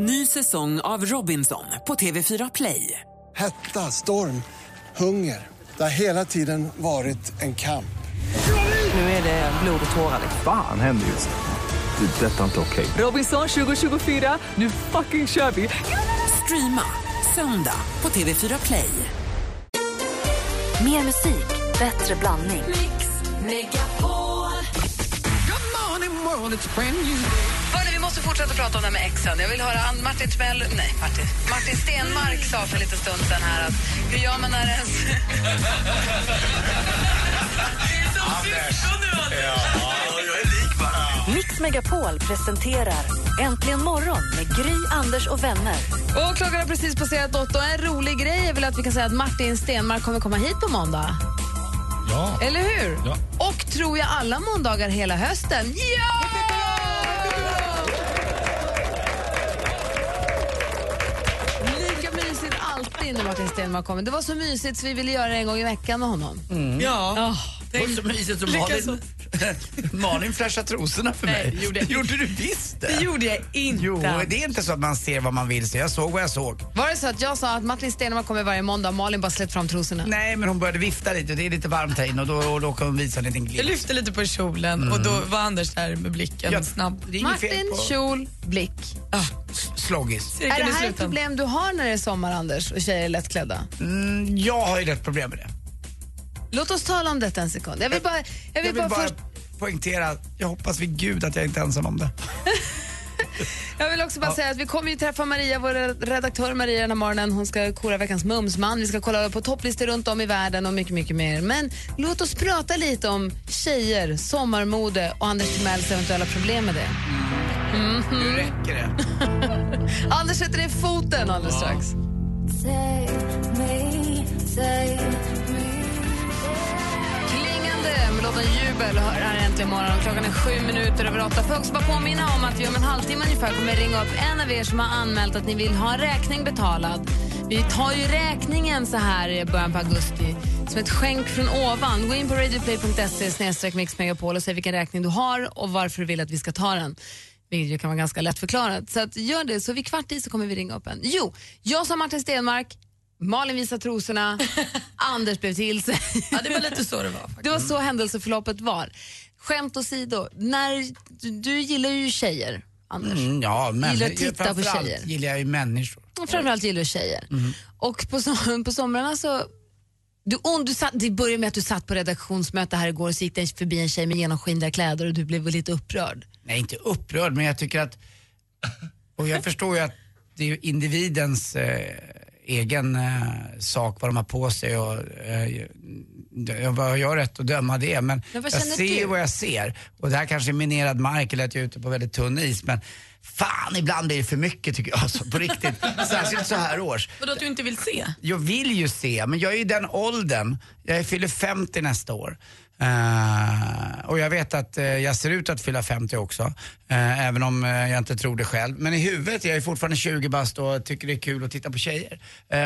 Ny säsong av Robinson på TV4 Play. Hetta, storm, hunger. Det har hela tiden varit en kamp. Nu är det blod och tårar. Fan händer just nu. Det. är Detta är inte okej. Robinson 2024, nu fucking kör vi! Streama söndag på TV4 Play. Mer musik, bättre blandning. Hörrni, vi måste fortsätta prata om det här med exen. Jag vill höra Ann- Martin Timell, nej, Martin, Martin Stenmark sa för en liten stund sedan här att hur gör man när ens... Mix Megapol presenterar Äntligen morgon med Gry, Anders och vänner. Och klockan har precis passerat åtta och en rolig grej är väl att vi kan säga att Martin Stenmark kommer komma hit på måndag. Ja. Eller hur? Ja. Och tror jag alla måndagar hela hösten. Ja! När Martin Stenmark kommer. Det var så mysigt så vi ville göra det en gång i veckan med honom. Ja. Åh, Det var så mysigt som Malin, Malin flashade trosorna för mig. Nej, gjorde jag gjorde du visst det? Det gjorde jag inte. Jo, det är inte så att man ser vad man vill se. Jag såg vad jag såg. Var det så att jag sa att Martin Stenmark kommer varje måndag och Malin bara släppt fram trosorna? Nej, men hon började vifta lite. Det är lite varmt här inne och då, och då kan hon visa en liten Jag glimt. lyfte lite på kjolen och då var Anders där med blicken Ja, snabb. Martin, kjol, blick. S- sloggis. Är det här ett problem du har när det är sommar, Anders, och tjejer är lättklädda? Mm, jag har ju rätt problem med det. Låt oss tala om detta en sekund. Jag vill bara, jag vill Jag vill bara, bara först, poängtera, jag hoppas vid gud att jag inte är ensam om det. jag vill också bara säga att vi kommer ju träffa Maria, vår redaktör Maria den här morgonen. Hon ska kora veckans mumsman. Vi ska kolla på topplistor runt om i världen och mycket, mycket mer. Men låt oss prata lite om tjejer, sommarmode och Anders Timells eventuella problem med det. Nu räcker det. Anders sätter ner foten alldeles strax. Klingande med låten Jubel hör här äntligen morgon. Klockan är sju minuter över åtta. Får också bara påminna om att vi om en halvtimme ungefär kommer ringa upp en av er som har anmält att ni vill ha en räkning betalad. Vi tar ju räkningen så här i början på augusti som ett skänk från ovan. Gå in på radioplay.se mixmegapol och säg vilken räkning du har och varför du vill att vi ska ta den. Vilket ju kan vara ganska lätt förklarat. Så att gör det, så vid kvart i så kommer vi ringa upp en. Jo, jag sa Martin Stenmark, Malin visar trosorna, Anders blev till sig. Ja, det var lite så det var. Faktiskt. Det var så händelseförloppet var. Skämt åsido, när, du, du gillar ju tjejer, Anders. Mm, ja, men Gillar att titta på tjejer. gillar jag ju människor. Framförallt gillar du tjejer. Och på, som, på somrarna så... Du, om du satt, det började med att du satt på redaktionsmöte här igår och så gick det förbi en tjej med genomskinliga kläder och du blev lite upprörd. Nej, inte upprörd, men jag tycker att... Och jag förstår ju att det är ju individens eh, egen eh, sak vad de har på sig och eh, jag har jag rätt att döma det. Men, vad jag ser du? vad jag ser. Och det här kanske är minerad mark eller att jag är ute på väldigt tunn is. Men fan, ibland blir det för mycket tycker jag. Alltså, på riktigt. Särskilt så här års. Vadå att du inte vill se? Jag vill ju se, men jag är i den åldern. Jag fyller 50 nästa år. Eh, och jag vet att eh, jag ser ut att fylla 50 också. eh, även om jag inte tror det själv. Men i huvudet är jag fortfarande 20 bast och tycker det är kul att titta på tjejer.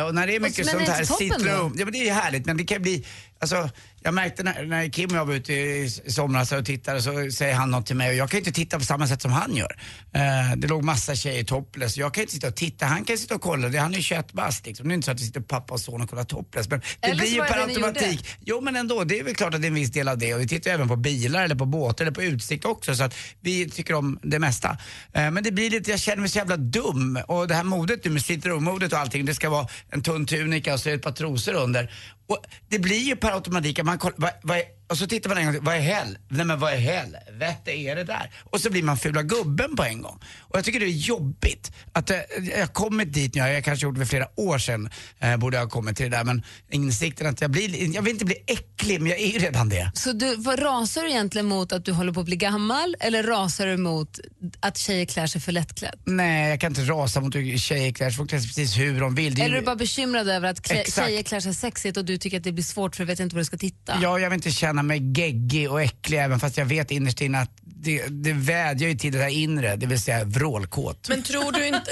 Och när det är mycket är sånt här citron. Ja men det är härligt men det kan bli, alltså jag märkte när, när Kim och jag var ute i somras och tittade så säger han något till mig och jag kan inte titta på samma sätt som han gör. Eh, det låg massa tjejer topless. Jag kan inte sitta och titta, han kan sitta och kolla. Det, han är ju 21 bast liksom. Det är inte så att vi sitter pappa och son och kollar topless. Men det Eller blir ju det per det automatik. Jo men ändå, det är väl klart att det är en viss del av det. Och vi tittar även på bilar eller på båtar eller på utsikt också. Så att vi tycker om det mesta. Eh, men det blir lite, jag känner mig så jävla dum. Och det här modet nu med slittermodet och allting. Det ska vara en tunn tunika och så ett par trosor under. Och det blir ju per automatik man kollar, vad, vad är, och så tittar man en gång till, vad är hell? Nej men vad är helvete är det där? Och så blir man fula gubben på en gång. Och jag tycker det är jobbigt att eh, jag kommit dit nu, jag har kanske gjort det för flera år sedan, eh, borde jag ha kommit till det där, men insikten att jag blir, jag vill inte bli äcklig, men jag är ju redan det. Så du, vad rasar du egentligen mot att du håller på att bli gammal eller rasar du mot att tjejer klär sig för lättklädd? Nej, jag kan inte rasa mot hur tjejer klär sig, folk klär sig precis hur de vill. Det är Eller är du bara bekymrad över att klä, tjejer klär sig sexigt och du tycker att det blir svårt för du vet inte var du ska titta? Ja, jag vill inte känna mig geggig och äcklig även fast jag vet innerst inne att det, det vädjar ju till det där inre, det vill säga vrålkåt. Men tror du inte,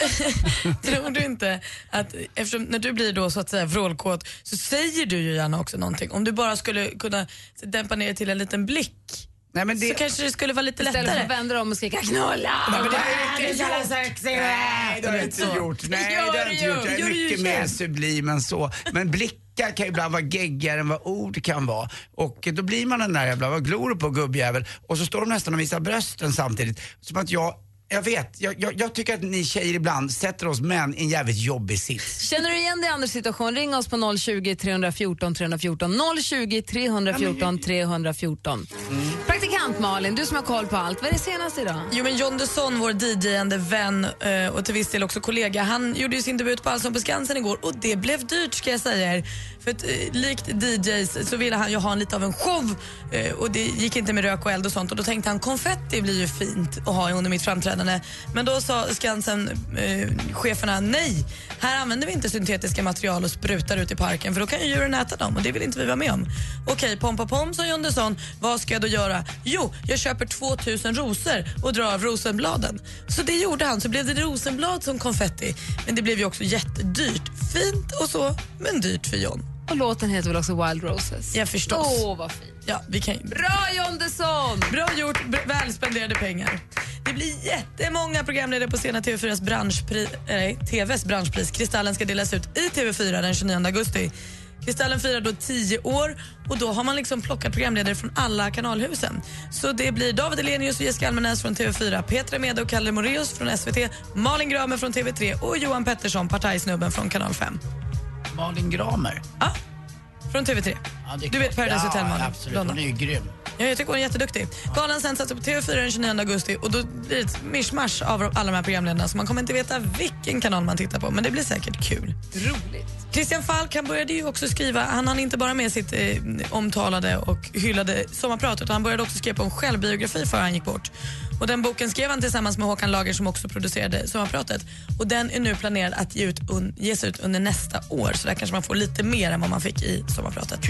tror du inte att eftersom när du blir då så att säga vrålkåt så säger du ju gärna också någonting. Om du bara skulle kunna dämpa ner till en liten blick Nej, men det, så kanske det skulle vara lite Istället för lättare. att vända om och skrika knulla. Nej, men det har jag inte gjort. Nej, det har jag inte gjort. Nej, det har jag inte gjort. Jag är mycket mer sublim än så. Men blickar kan ju ibland vara geggigare än vad ord kan vara. Och då blir man den där jävla, vad glor på gubbjävel? Och så står de nästan och visar brösten samtidigt. Som att jag, jag vet, jag, jag, jag tycker att ni tjejer ibland sätter oss män i en jävligt jobbig sits. Känner du igen dig i Anders situation? Ring oss på 020 314 314. 020 314 314. Praktikant Malin, du som har koll på allt. Vad är det senaste idag? Jo men John Dusson, vår DJ-ande vän eh, och till viss del också kollega, han gjorde ju sin debut på Allsång på Skansen igår och det blev dyrt ska jag säga er. För att, eh, likt DJs så ville han ju ha en lite av en show eh, och det gick inte med rök och eld och sånt och då tänkte han konfetti blir ju fint att ha under mitt framträdande. Men då sa Skansen-cheferna eh, nej, här använder vi inte syntetiska material och sprutar ut i parken för då kan ju djuren äta dem och det vill inte vi vara med om. Okej, pompa pom pom sa John Dusson, vad ska jag då göra? Jo, jag köper 2000 rosor och drar av rosenbladen. Så det gjorde han, så blev det rosenblad som konfetti. Men det blev ju också jättedyrt. Fint och så, men dyrt för John. Och låten heter väl också Wild Roses? Ja, förstås. Åh, vad fint. Ja, vi kan. Bra John Desson! Bra gjort, väl spenderade pengar. Det blir jättemånga programledare på scenen TV4s branschpris, nej, TVs branschpris. Kristallen ska delas ut i TV4 den 29 augusti. Kristallen firar då 10 år och då har man liksom plockat programledare från alla kanalhusen. Så det blir David Elenius och Jessica Almenäs från TV4, Petra Mede och Kalle Moreus från SVT, Malin Gramer från TV3 och Johan Pettersson, partajsnubben från Kanal 5. Malin Gramer. Ja, från TV3. Ja, Du vet. Paradise Hotel, Ja, Malin. absolut. Hon är ju grym. Ja, jag tycker hon är jätteduktig. Galan sänds alltså på TV4 den 29 augusti och då blir det ett mischmasch av alla de här programledarna så man kommer inte veta vilken kanal man tittar på men det blir säkert kul. Roligt. Christian Falk han började ju också skriva, han hann inte bara med sitt eh, omtalade och hyllade sommarprat utan han började också skriva på en självbiografi före han gick bort. Och den boken skrev han tillsammans med Håkan Lager som också producerade sommarpratet. Och den är nu planerad att ge ut un, ges ut under nästa år så där kanske man får lite mer än vad man fick i sommarpratet.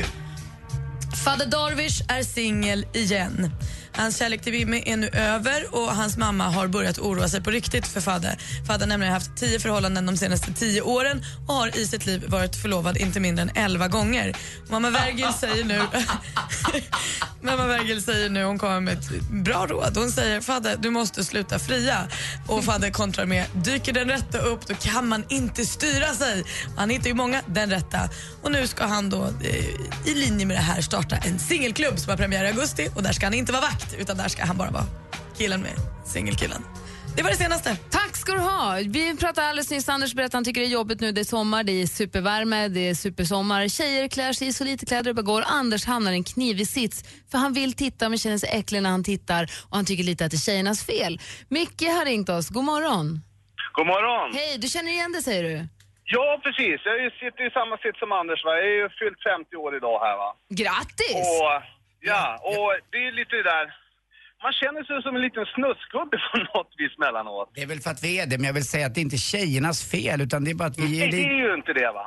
Fader Darwish är singel igen. Hans kärlek till Mimmi är nu över och hans mamma har börjat oroa sig på riktigt för Fadde. Fadde har nämligen haft tio förhållanden de senaste tio åren och har i sitt liv varit förlovad inte mindre än elva gånger. Mamma Vergil säger nu Mamma Vergil säger nu, hon kommer med ett bra råd. Hon säger Fadde, du måste sluta fria. Och Fadde kontrar med, dyker den rätta upp då kan man inte styra sig. Han hittar ju många den rätta. Och nu ska han då eh, i linje med det här starta en singelklubb som har premiär i augusti och där ska han inte vara vacker vakt utan där ska han bara vara killen med singelkillen. Det var det senaste. Tack ska du ha. Vi pratade alldeles nyss, Anders berättade han tycker det är jobbigt nu. Det är sommar, det är supervärme, det är supersommar. Tjejer klär sig i så lite kläder det bara går. Anders hamnar i en knivig sits för han vill titta men känner sig äcklig när han tittar och han tycker lite att det är tjejernas fel. Micke har ringt oss. God morgon. God morgon! Hej, du känner igen det säger du? Ja, precis. Jag sitter i samma sitt som Anders. Va? Jag är ju fyllt 50 år idag här. Va? Grattis! Och, ja, och det är lite det där... Man känner sig som en liten snuskgubbe på något vis mellanåt. Det är väl för att vi är det, men jag vill säga att det är inte tjejernas fel utan det är bara att vi är Nej, det lite... är ju inte det va.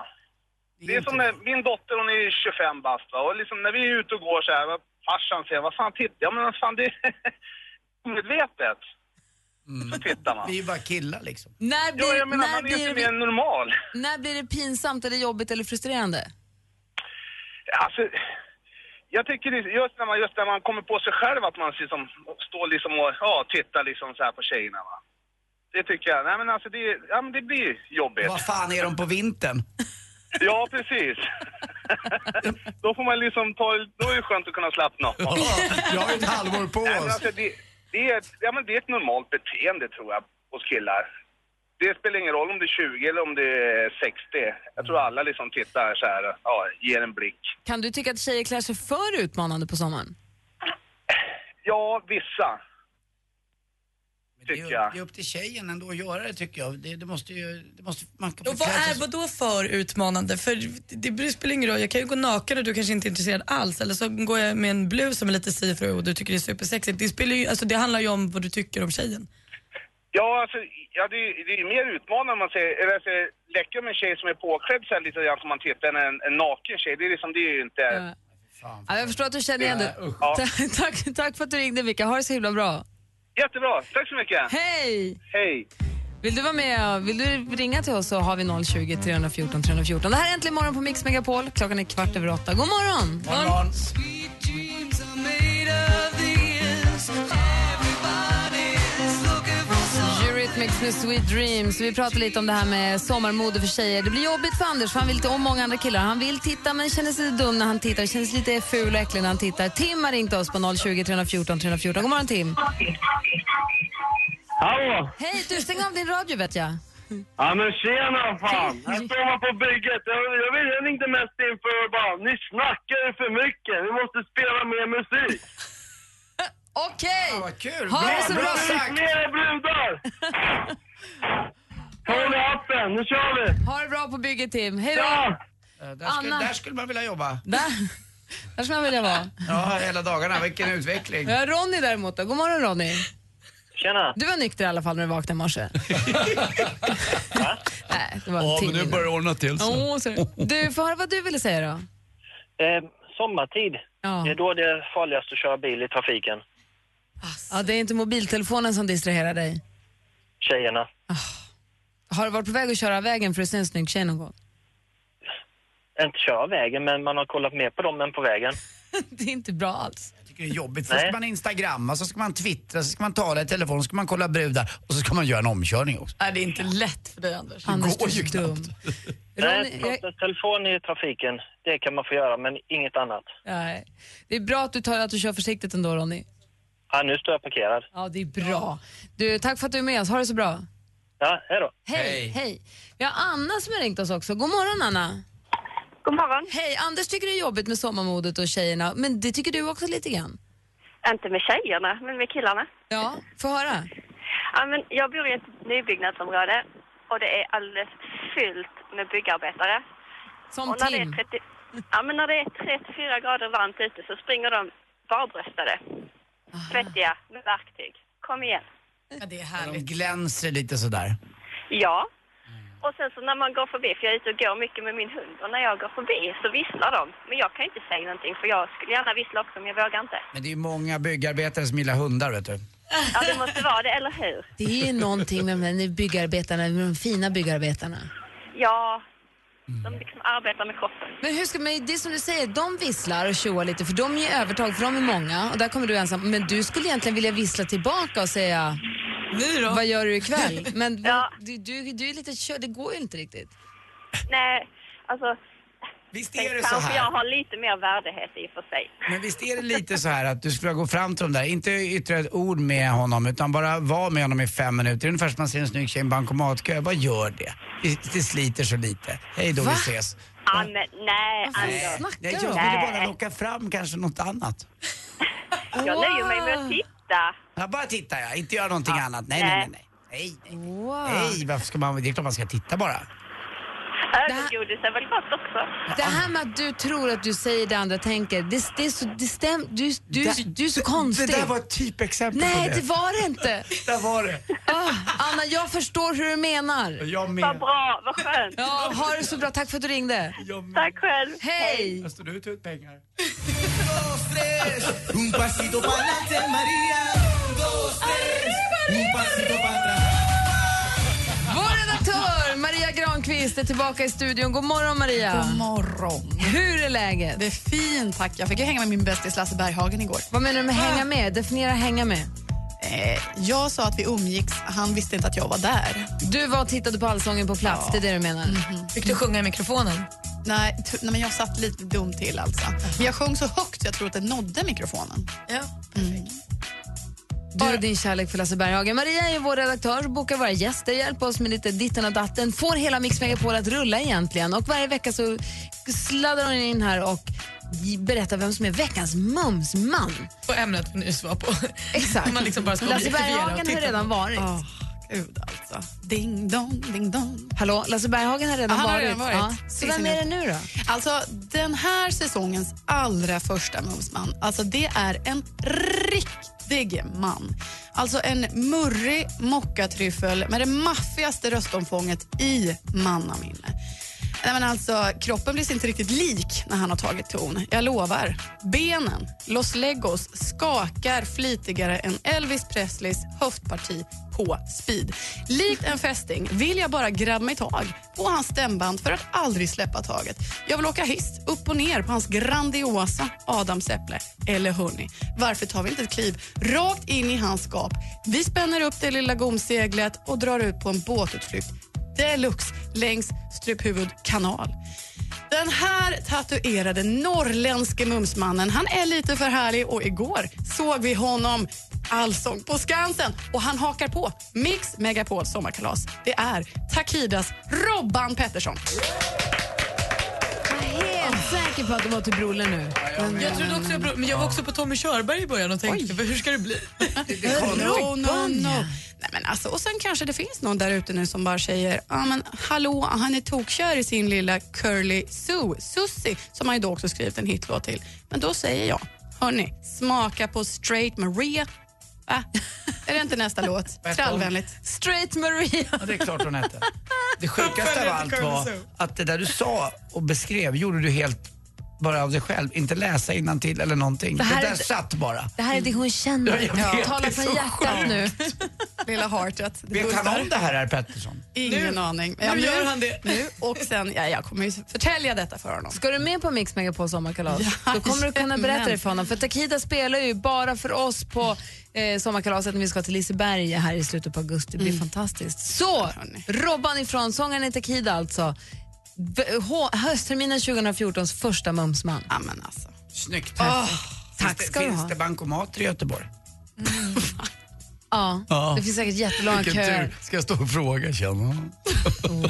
Det är som när min dotter, hon är 25 bast va? och liksom när vi är ute och går så här, farsan säger vad fan tittar jag? Men vad fan det är omedvetet. Så tittar man. Vi är ju bara killar liksom. När Ja, blir, jag menar när, man är blir inte det, mer normal. när blir det pinsamt eller jobbigt eller frustrerande? Alltså, jag tycker just när, man, just när man kommer på sig själv att man liksom, står liksom och ja, tittar liksom så här på tjejerna. Va? Det tycker jag. Nej men alltså det, ja, men det blir jobbigt. Vad fan är de på vintern? Ja, precis. då får man liksom ta, då är det skönt att kunna slappna av. jag har ett halvår på Nej, men alltså, det, det, är, ja, men det är ett normalt beteende tror jag hos killar. Det spelar ingen roll om det är 20 eller om det är 60. Jag tror alla liksom tittar så här, ja, ger en blick. Kan du tycka att tjejer klär sig för utmanande på sommaren? Ja, vissa. Det, är, tycker ju- jag. det är upp till tjejen ändå att göra det tycker jag. Det, det måste ju... Det måste, man kan Och vad är vad då för utmanande? För det, det spelar ingen roll, jag kan ju gå naken och du kanske inte är intresserad alls eller så går jag med en blus som är lite see och du tycker det är supersexigt. Det, spelar ju, alltså det handlar ju om vad du tycker om tjejen. Ja, alltså, ja det, är- det är ju mer utmanande om man säger, eller alltså, läcker med en tjej som är påklädd så här lite grann som man tittar än en, en naken tjej. Det är liksom, det är ju inte... Ja. Ja, jag förstår att du känner igen det. Ja. tack, tack för att du ringde Micke. Ha det så himla bra. Jättebra, tack så mycket. Hej! Hej. Vill du vara med? Vill du ringa till oss så har vi 020 314 314. Det här är Äntligen morgon på Mix Megapol. Klockan är kvart över åtta. God morgon! Morgon. Med Sweet Dreams. Vi pratar lite om det här med sommarmode för tjejer. Det blir jobbigt för Anders, för han vill inte, och många andra killar. Han vill titta men känner sig dum när han tittar. Känns lite ful och äcklig när han tittar. Tim har ringt oss på 020 314 314. God morgon Tim. Hallå! Hej, du stäng av din radio vet jag. Ja men tjena fan! Här står man på bygget. Jag, jag, ringde mest in för att bara, ni snackar för mycket. Ni måste spela mer musik. Okej! Ja, vad kul. Ha det Bra, så bra sagt. Fler brudar! Håll i appen, nu kör vi! Ha det bra på bygget Tim. Hej då! Ja! Eh, Där skulle, Anna. där skulle man vilja jobba. Där, där ska man vilja vara. Ja, hela dagarna. Vilken utveckling. Ja, Ronny däremot då. God morgon Ronny. Tjena! Du var nykter i alla fall när du vaknade i morse. Nej, det var en timme innan. ordna till Åh, så. Du, får höra vad du ville säga då. Eh, sommartid, Ja. det är då det är farligast att köra bil i trafiken. Ja, det är inte mobiltelefonen som distraherar dig. Tjejerna. Har du varit på väg att köra av vägen för att se en snygg tjej någon gång? Inte köra vägen, men man har kollat mer på dem än på vägen. Det är inte bra alls. Jag tycker det är jobbigt. Först ska man instagramma, så ska man twittra, så ska man tala i telefon, så ska man kolla brudar och så ska man göra en omkörning också. Nej, det är inte lätt för dig Anders. Anders, går du är dum. Nej, jag, telefon i trafiken, det kan man få göra, men inget annat. nej. Det är bra att du, tar, att du kör försiktigt ändå Ronny. Ja, nu står jag parkerad. Ja, det är bra. Du, tack för att du är med oss. Ha det så bra. Ja, hej då. Hej, Hej. hej. Vi har Anna som har ringt oss också. God morgon Anna. God morgon. Hej, Anders tycker det är jobbigt med sommarmodet och tjejerna, men det tycker du också lite grann. Inte med tjejerna, men med killarna. Ja, få höra. Ja, men jag bor i ett nybyggnadsområde och det är alldeles fyllt med byggarbetare. Som och när det, är Tim. 30, ja, men när det är 34 grader varmt ute så springer de barbröstade, svettiga, med verktyg. Kom igen. Ja, det är De härligt. glänser lite sådär. Ja. Och sen så när man går förbi, för jag är ute och går mycket med min hund, och när jag går förbi så visslar de. Men jag kan inte säga någonting för jag skulle gärna vissla också men jag vågar inte. Men det är ju många byggarbetare som gillar hundar vet du. Ja, det måste vara det, eller hur? Det är ju någonting med de här byggarbetarna, med de fina byggarbetarna. Ja, de liksom arbetar med kroppen. Men hur ska man, det är som du säger, de visslar och tjoar lite för de ger övertag för de är många och där kommer du ensam. Men du skulle egentligen vilja vissla tillbaka och säga Ni då? vad gör du ikväll? Men Ja. du, du, du är lite kör, det går ju inte riktigt. Nej, alltså Visst är det så kanske jag här? har lite mer värdighet i och för sig. Men visst är det lite så här att du skulle gå fram till dem där, inte yttra ett ord med honom utan bara vara med honom i fem minuter. Ungefär som man ser en snygg tjej i en bankomatkö. Vad gör det? Det, sliter så lite. Hej då, vi Va? ses. Ja, men nej, Anders. snackar Nej, jag ville bara locka fram kanske något annat. Jag nöjer mig med att titta. Ja, bara titta ja, inte göra någonting annat. Nej, nej, nej. nej. Nej, nej. Wow. nej, varför ska man, det är klart man ska titta bara. Ögongodis är väl gott också? Det här med att du tror att du säger det andra tänker, det, det, är, så, det stäm, du, du, Det- du är så konstig. Det där var ett typexempel på Nej, det. det var det inte. Där var det. Ah, Anna, jag förstår hur du menar. Jag Vad med. bra, vad skönt. Ja, ha det så bra. Tack för att du ringde. Jag med. Tack själv. Hej! Jag står ut ut pengar. Vår Granqvist är tillbaka i studion. God morgon Maria. God morgon. Hur är läget? Det är fint tack. Jag fick ju hänga med min bästis Lasse Berghagen igår. Vad menar du med hänga med? Definiera hänga med. Eh, jag sa att vi umgicks, han visste inte att jag var där. Du var och tittade på Allsången på plats, det är det du menar? Fick du sjunga i mikrofonen? Nej, nej men jag satt lite dumt till alltså. Men jag sjöng så högt så jag tror att det nådde mikrofonen. Ja. Du och din kärlek för Lasse Berghagen. Maria är vår redaktör, bokar våra gäster, hjälper oss med lite ditten och datten, får hela Mix Megapol att rulla egentligen. Och varje vecka så sladdar hon in här och berättar vem som är veckans mumsman. På ämnet vi nyss var på. Exakt. Man liksom bara ska Lasse och Berghagen har redan varit. Åh, gud alltså. Ding dong, ding dong. Hallå, Lasse Berghagen har redan Han har varit. redan varit. Ja. Så vem är det nu då? Alltså, den här säsongens allra första mumsman, alltså det är en riktig man. Alltså en murrig mockatryffel med det maffigaste röstomfånget i mannaminne. Nej, men alltså, kroppen blir inte riktigt lik när han har tagit ton. Jag lovar. Benen, Los Legos, skakar flitigare än Elvis Presleys höftparti på speed. Likt en fästing vill jag bara grabba mig tag på hans stämband för att aldrig släppa taget. Jag vill åka hiss upp och ner på hans grandiosa adamsäpple. Eller hörni, varför tar vi inte ett kliv rakt in i hans skap? Vi spänner upp det lilla gomseglet och drar ut på en båtutflykt deluxe längs struphuvud kanal. Den här tatuerade norrländske mumsmannen, han är lite för härlig och igår såg vi honom Allsång på Skansen och han hakar på Mix Megapols sommarkalas. Det är Takidas Robban Pettersson. Jag är helt säker på att det var till Brolle nu. Jag trodde också jag, bro- men jag var också på Tommy Körberg i början och tänkte, hur ska det bli? No, no, no. Nej, men alltså, och sen kanske det finns någon där ute nu som bara säger ah, men hallå, han är tokkär i sin lilla Curly Sue, Susie, som han ju då också skrivit en hitlåt till. Men då säger jag, hörni, smaka på Straight Maria. Va? Är det inte nästa låt? Trallvänligt. Straight Maria. Ja, det är klart hon hette. Det sjukaste av allt var att det där du sa och beskrev gjorde du helt bara av dig själv. Inte läsa till eller någonting. Det Det, här där är- satt bara. Det här är det hon känner. Ja, jag vet, Tala det från hjärtat nu. Lilla heartet. det Vet han om det här, herr Pettersson? Ingen Nu- aning. nu gör han det. Nu och sen, ja, jag kommer ju förtälja detta för honom. Ska du med på Mix Megapol sommarkalas? Ja, Då kommer du kunna berätta det för honom. För Takida spelar ju bara för oss på eh, sommarkalaset när vi ska till Liseberg här i slutet på augusti. Det blir Mm. fantastiskt. Så, Robban ifrån, sångaren i Takida alltså. Höstterminen 2014s första mumsman. Ja, men alltså. Snyggt. Finns tack det- ska du Finns ha. det bankomater i Göteborg? Ja, Ja. det finns säkert jättelånga köer. Ska jag stå och fråga? Tjena. Wow.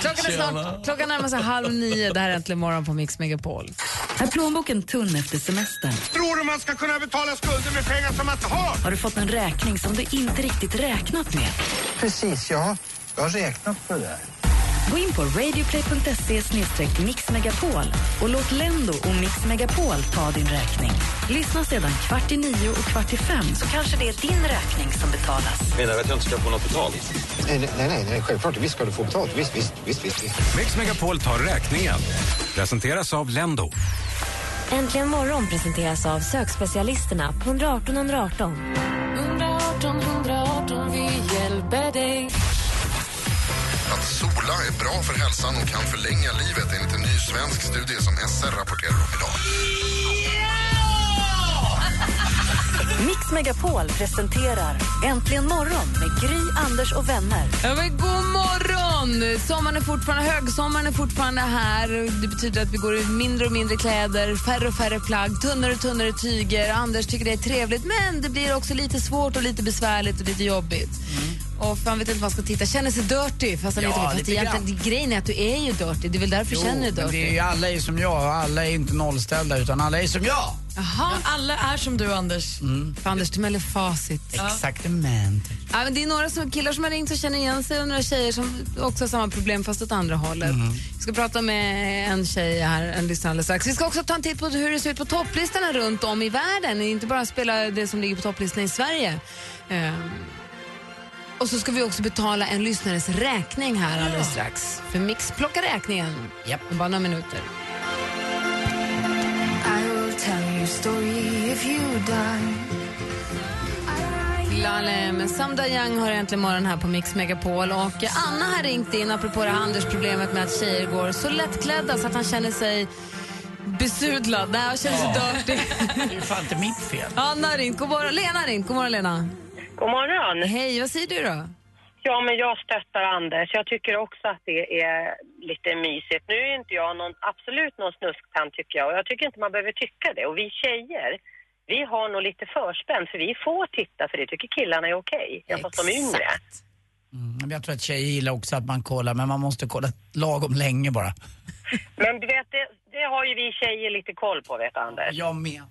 Klockan, är snart, klockan närmar sig halv nio. Det här är Äntligen morgon på Mix Megapol. Är plånboken tunn efter semestern? Tror du man ska kunna betala skulder med pengar som man inte har? Har du fått en räkning som du inte riktigt räknat med? Precis, ja. Jag har räknat på det där. Gå in på radioplay.se mixmegapol och låt Lendo och Mix Megapol ta din räkning. Lyssna sedan kvart i nio och kvart i fem så kanske det är din räkning som betalas. Menar du att jag inte ska få något betalt? Nej, nej, nej, nej självklart. Visst ska du få betalt. Visst, visst, visst, visst. visst. Mix Megapol tar räkningen. Presenteras av Lendo. Äntligen morgon presenteras av sökspecialisterna på 118 118. 118 118, vi hjälper dig. Att sola är bra för hälsan och kan förlänga livet enligt en ny svensk studie som SR rapporterar om idag. Mix Megapol presenterar Äntligen morgon med Gry, Anders och vänner. Ja, men god morgon! Sommaren är fortfarande, högsommaren är fortfarande här. Det betyder att vi går i mindre och mindre kläder, färre och färre plagg, tunnare och tunnare tyger. Anders tycker det är trevligt, men det blir också lite svårt och lite besvärligt och lite jobbigt. Och för man vet inte vad man ska titta. Känner sig dirty. Fast, han Ja, inte, fast lite egentligen, grejen är att du är ju dirty. Det är väl därför du känner dig men dirty. det är ju, alla är som jag och alla är inte nollställda utan alla är som jag. Jaha. Alla är som du, Anders. För Anders Timell är facit. Ja, men det är några som, killar som har ringt och känner igen sig och några tjejer som också har samma problem fast åt andra hållet. Vi ska prata med en tjej här, en lyssnare alldeles strax. Vi ska också ta en titt på hur det ser ut på topplistorna runt om i världen. Inte bara spela det som ligger på topplistan i Sverige. Ehm, och så ska vi också betala en lyssnares räkning här alldeles strax. För Mix plockar räkningen om bara några minuter. Lale med Samda Young har äntligen morgon här på Mix Megapol. Och Anna har ringt in apropå det här Anders-problemet med att tjejer går så lättklädda så att han känner sig besudlad. Nej, han känner sig dirty. Det är fan inte mitt fel. Anna har ringt. God morgon. Lena har ringt. God morgon, Lena. God morgon. Hej, vad säger du då? Ja, men jag stöttar Anders. Jag tycker också att det är lite mysigt. Nu är inte jag någon, absolut någon snusktant tycker jag och jag tycker inte man behöver tycka det. Och vi tjejer, vi har nog lite förspänn för vi får titta för det tycker killarna är okej. Okay, fast de är yngre. Mm, men jag tror att tjejer gillar också att man kollar men man måste kolla lagom länge bara. Men du vet, det, det har ju vi tjejer lite koll på vet du, Anders. Jag med.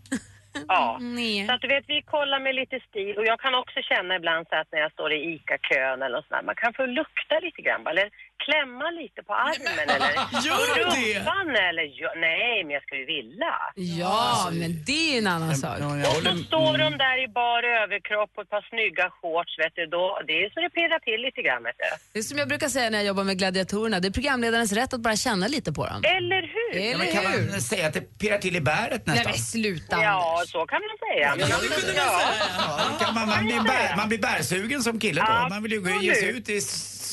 Ja. Nej. Så att du vet, vi kollar med lite stil och jag kan också känna ibland så att när jag står i ICA-kön eller något sånt där, man kan få lukta lite grann eller klämma lite på armen eller Gör du det? rumpan eller ja, nej, men jag skulle ju vilja. Ja, men det är en annan sak. Och så står de där i bar överkropp och ett par snygga shorts, vet du, då, det är så det pirrar till lite grann, vet du. Det är som jag brukar säga när jag jobbar med gladiatorerna, det är programledarens rätt att bara känna lite på dem. Eller hur? Ja, Eller men kan hur? man säga att det pirrar till i bäret nästan? Nej men sluta Ja, så kan man säga. Ja, det kunde man ja. Ja, kan man, man, blir bär, man blir bärsugen som kille då. Man vill ju ge sig ut i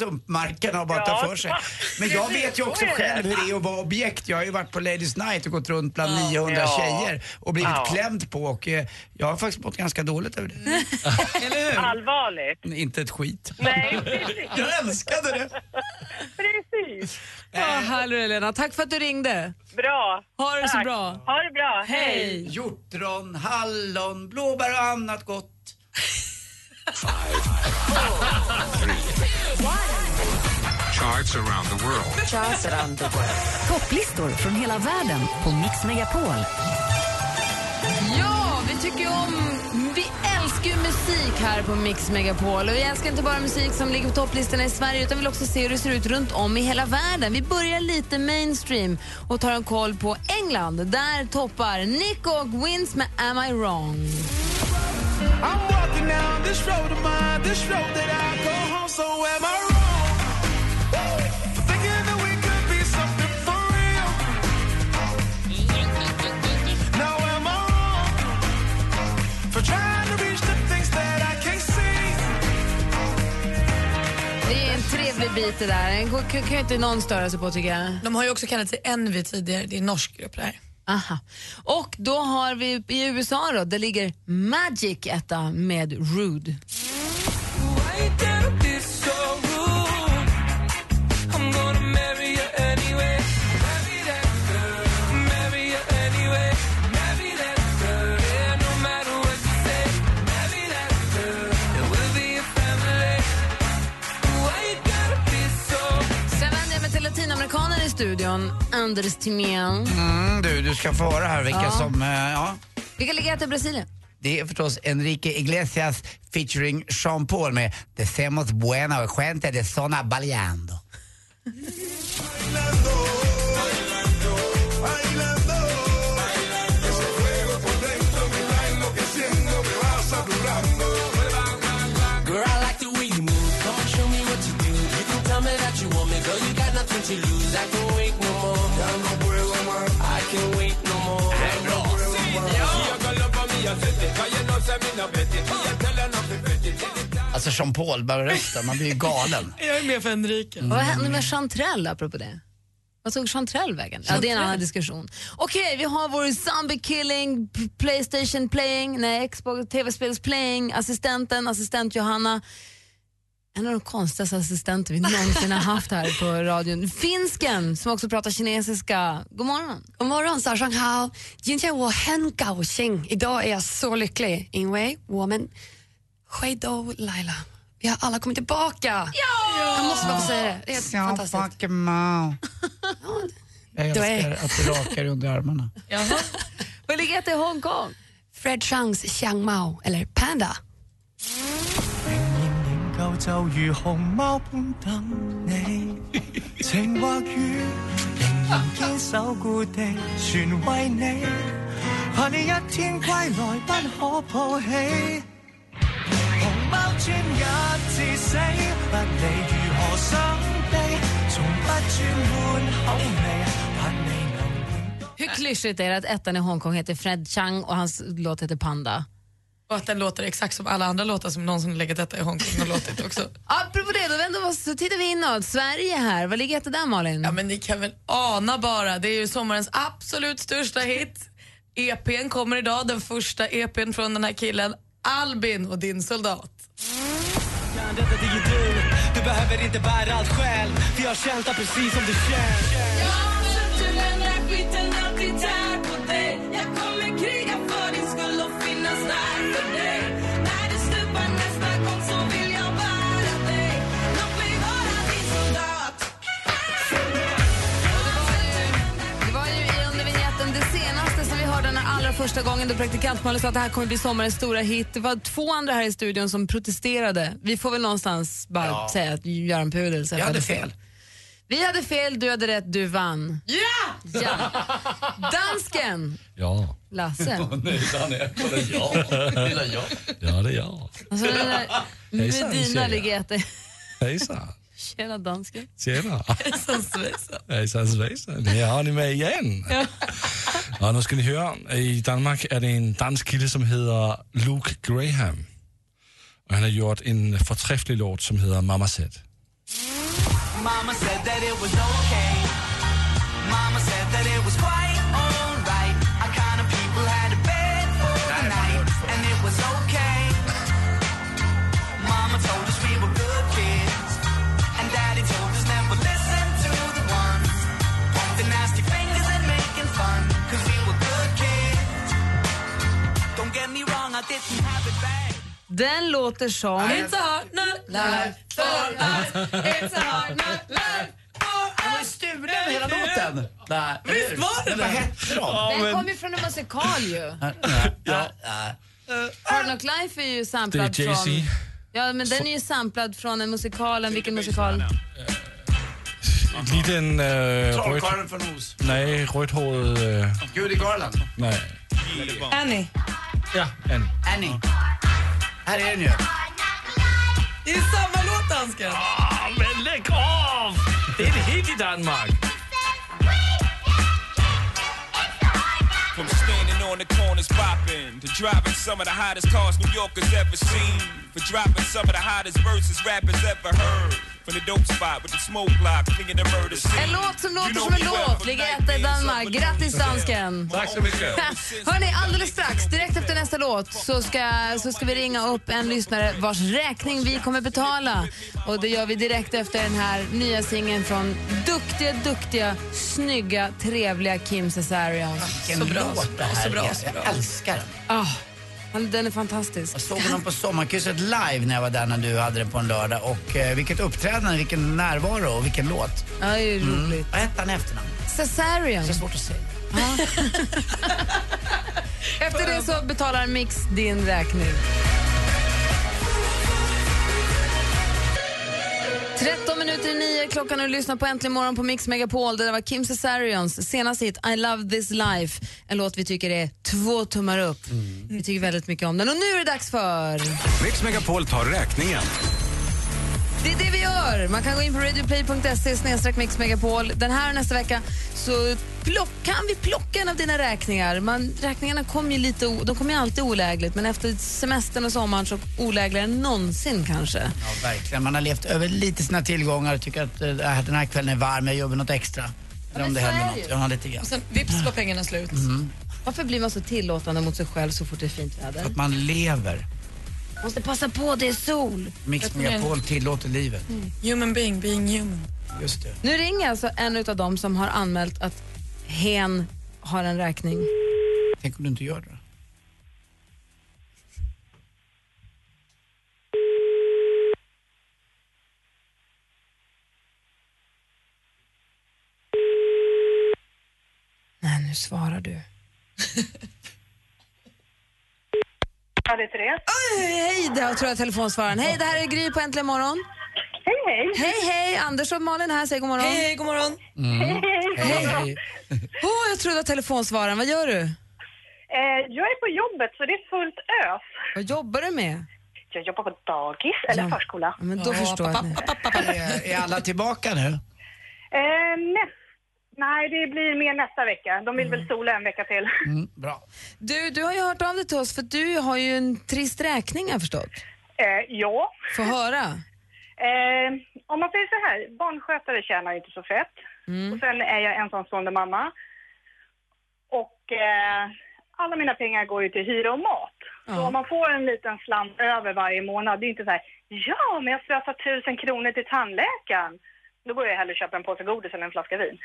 sumpmarkerna och bara ta Ja, för sig. Men jag vet ju också så själv hur det är att vara objekt. Jag har ju varit på Ladies Night och gått runt bland 900 Ja. tjejer och blivit Ja. klämd på och eh, jag har faktiskt mått ganska dåligt över det. Allvarligt. Inte ett skit. Nej, precis. Jag älskade det. Precis. Ja, härligt Elena, tack för att du ringde. Bra. Ha det så Tack. bra. Ha det bra. Hej. Hjortron, hallon, blåbär och annat gott. Charts around the world. Topplistor från hela världen på Mix Megapol. Ja, vi tycker om... Vi älskar ju musik här på Mix Megapol. Och vi älskar inte bara musik som ligger på topplistorna i Sverige utan vill också se hur det ser ut runt om i hela världen. Vi börjar lite mainstream och tar en koll på England. Där toppar Nico och Wins med Am I wrong? I'm walking down this road of mine, this road that I go home. So am I wrong? For thinking that we could be something for real. Now am I wrong? For trying to reach the things that I can't see. Det är en trevlig bit det där. Den kan kan ju inte någon störa sig på tycker jag. De har ju också kallat sig Envy tidigare, det är en norsk grupp det här. Aha. Och då har vi i USA då, där ligger Magic etta med Rude. Studion, Anders Timén. Mm, du, du ska få höra här vilka Ja. som, eh, ja. Vilka ligger i Brasilien? Det är förstås Enrique Iglesias featuring Sean Paul med Decemos buena och gente de zona baleando. Jean Paul bara rösten, man blir ju galen. Jag är med för Enrique. Mm. Vad hände med Chantrell apropå det? Vad tog Chantrell vägen? Chantrell. Ja, det är en annan diskussion. Okej, okay, vi har vår zombie killing, Playstation playing, nej, Xbox, tv-spels playing, assistenten, assistent Johanna. En av de konstigaste assistenter vi någonsin har haft här på radion. Finsken som också pratar kinesiska. God morgon. God morgon, Sarsan Hao. Idag är jag så lycklig. Inway, woman, Shaido Laila. Vi har alla kommit tillbaka. Ja! Jag måste bara få säga det. Det är helt fantastiskt. fucking mouth. Jag Du är- älskar att du rakar under armarna. Vad ligger etta i Hongkong? Fred Changs Xiang Mao, eller Panda. 够就如熊猫般等你，情或雨仍然坚守故地，全为你，怕你一天归来不可抱起。熊猫专一至死，不理如何想避，从不转换口味，但未能。 Hur klyschigt är det att ettan i Hongkong heter Fred Chang och hans låt heter Panda? Och att den låter exakt som alla andra låtar som någon som legat detta i Hongkong har låtit också. Apropå det, då vänder vi oss, så tittar vi inåt. Sverige här, vad ligger etta där Malin? Ja men ni kan väl ana bara, det är ju sommarens absolut största hit. EPn kommer idag, den första EPn från den här killen Albin och din soldat. Detta det är du, du behöver inte bära allt själv. För jag kämpar precis som du känns Det var ju i under vignetten det senaste allra första gången då praktikant Malin sa att det här kommer bli sommarens stora hit. Det var två andra här i studion som protesterade. Vi får väl någonstans bara Ja. säga att Göran Pudel Jag hade fel. Vi hade fel, du hade rätt, du vann. Ja! Ja! Dansken! Ja. Lasse. Nej, Danne, kolla ja. Lilla jag. Ja, det är jag. Alltså, den där Medina jätte... Hejsan. Tjena dansken. Tjena. Hejsan svejsan. Hejsan svejsan. Här har ni med igen. Ja. Och nu ska ni höra, i Danmark är det en dansk kille som heter Luke Graham. Och han har gjort en förträfflig låt som heter Mamma Said. Mama said that it was okay. Mama said Den låter som... It's a hard nut life for us. It's a hard nut life for Den var ju stulen hela låten. Nej, Visst var det vad det? hette de? Den kom ju från en musikal ju. Ja. Hard Knock Life är ju Det samplad från... Ja, men den är ju samplad från en musikal. En vilken musikal? Liten äh, röd... Trollkarlen från Oz. Nej, rödhårig... Äh, Judy Garland. nej. Annie. Ja, en. Annie. Här är den ju. Det är samma låt dansken. Ah, men lägg av! Det är en hit i Danmark. On the corners popping to driving some of the hottest cars New Yorkers ever seen. For dropping some of the hottest verses rappers ever heard. From the dope spot with the smoke block, clinging the murder scene. En låt som låter You know som en låt ligger etta i Danmark. Grattis dansken! Tack så mycket. Hörni, alldeles strax, direkt efter nästa låt, så ska, så ska vi ringa upp en lyssnare vars räkning vi kommer betala. Och det gör vi direkt efter den här nya singeln från duktiga, duktiga, snygga, trevliga Kim Cesarion. Vilken låt det här så bra, så bra. Jag älskar den. Han- den är fantastisk. Jag såg honom på Sommarkrysset live när jag var där när du hade den på en lördag. Och eh, vilket uppträdande, vilken närvaro och vilken låt. Ja, det är ju roligt. Vad hette han i efternamn? Cesarion. Så svårt att säga. Efter det så betalar Mix din räkning. 13 minuter i nio klockan och du lyssnar på Äntligen morgon på Mix Megapol. Det där var Kim Cesarions senaste hit I love this life. En låt vi tycker är två tummar upp. Vi tycker väldigt mycket om den. Och nu är det dags för... Mix Megapol tar räkningen. Det är det vi gör! Man kan gå in på radioplay.se. Den här och nästa vecka så plock, kan vi plocka en av dina räkningar. Man, räkningarna kommer ju lite, de kommer ju alltid olägligt men efter semestern och sommaren så olägligare än någonsin kanske. Ja, verkligen. Man har levt över lite sina tillgångar och tycker att eh, den här kvällen är varm, jag gör väl något extra. Eller om det händer något. Ja, lite grann. Och sen vips var pengarna slut. Varför blir man så tillåtande mot sig själv så fort det är fint väder? Att man lever. Måste passa på, det är sol. Mix Megapol tillåter livet. Human being being human. Just det. Nu ringer alltså en av dem som har anmält att hen har en räkning. Tänk om du inte gör det. Nej, nu svarar du. Ja, det är Therese. Hej, det tror jag telefonsvararen. Hej, det här är Gry på Äntligen morgon. Hej, hej. Hej, hej. Anders och Malin här, säg god morgon. Hej, hej, god morgon. Mm. Hej, hej. Åh, jag trodde var telefonsvararen. Vad gör du? Eh, jag är på jobbet så det är fullt ös. Vad jobbar du med? Jag jobbar på dagis, eller Ja. förskola. Ja, men då förstår jag. Är, är alla tillbaka nu? Eh, näst, nej, det blir mer nästa vecka. De vill väl sola en vecka till. Mm, bra. Du, du har ju hört av dig till oss för du har ju en trist räkning har jag förstått. Eh, ja. Få höra. Eh, om man säger så här, barnskötare tjänar inte så fett. Mm. Och sen är jag ensamstående mamma. Och eh, alla mina pengar går ju till hyra och mat. Så Ja. om man får en liten slant över varje månad, det är inte så här, ja men jag slösar tusen kronor till tandläkaren. Då går jag hellre och köper en påse godis eller en flaska vin.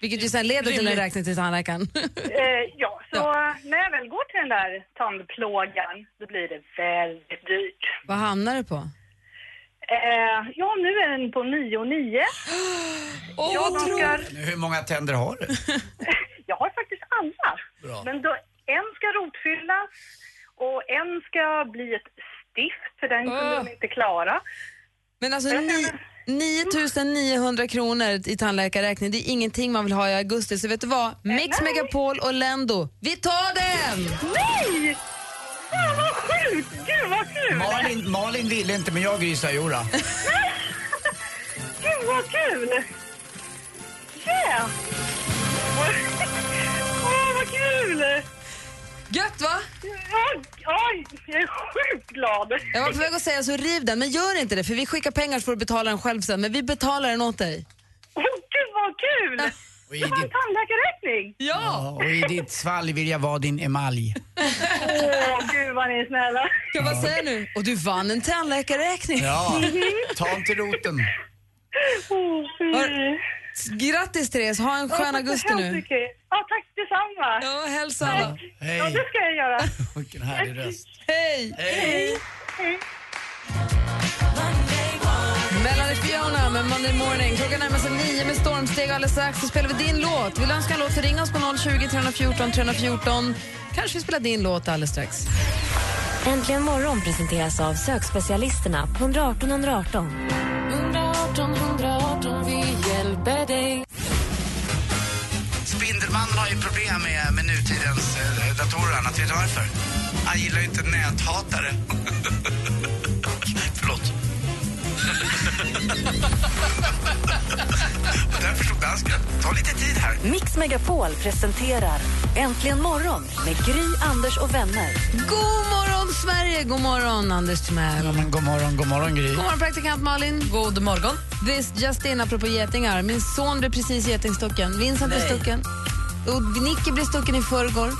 Vilket ju sen leder till en räkning till tandläkaren. Eh, ja, så när jag väl går till den där tandplågan, då blir det väldigt dyrt. Vad hamnar det på? Eh, ja, nu är den på 9 och 9. Åh, jag, vad Hur många tänder har du? jag har faktiskt alla. Bra. Men då en ska rotfyllas och en ska bli ett stift, för den kunde de inte klara. Men alltså ni, 9900 kronor i tandläkarräkning, det är ingenting man vill ha i augusti. Så vet du vad? Mix Megapol och Lendo, vi tar den! Nej! Fan vad sjukt! Gud vad kul! Malin, Malin ville inte men jag grisar Jora. Gud vad kul! Yeah! Åh, vad kul! Gött va? Ja, Oj, jag är sjukt glad. Jag var på väg att säga så riv den, men gör inte det för vi skickar pengar så får du betala den själv sen. Men vi betalar den åt dig. Åh, gud vad kul! Och i, Det var en tandläkarräkning. Ja! och i ditt svalg vill jag vara din emalj. Åh, gud vad ni är snälla. Jag bara säga nu? Och du vann en tandläkarräkning. Ja, ta en till roten. Fy. Grattis Therese, ha en Ja, skön så augusti nu. mycket. Ja, tack detsamma. Ja, hälsa alla. Hej. Ja, det ska jag göra. Vilken härlig röst. Hej! Hej. Hej. Melanie Fiona med Monday Morning. Klockan närmar sig nio med stormsteg. Alldeles strax så spelar vi din låt. Vill du önska en låt så ring oss på 020 314 314. Kanske vi spelar din låt alldeles strax. Äntligen morgon presenteras av sökspecialisterna på 118 118. 118 118, vi hjälper dig. Spindelmannen har ju problem med, med nutidens eh, datorer annat. Vet du varför? Han gillar ju inte näthatare. Förlåt. och därför stod dansken. Ta lite tid här. Mix Megapol presenterar Äntligen morgon med Gry, Anders och vänner. God morgon, Sverige! God morgon, Anders Timell. Ja, men god morgon, god morgon Gry. God morgon, praktikant Malin. God morgon. Visst, Justin, apropå getingar. Min son blev precis getingstucken. Vincent blev stucken. Och Nicky blev stucken i förrgår.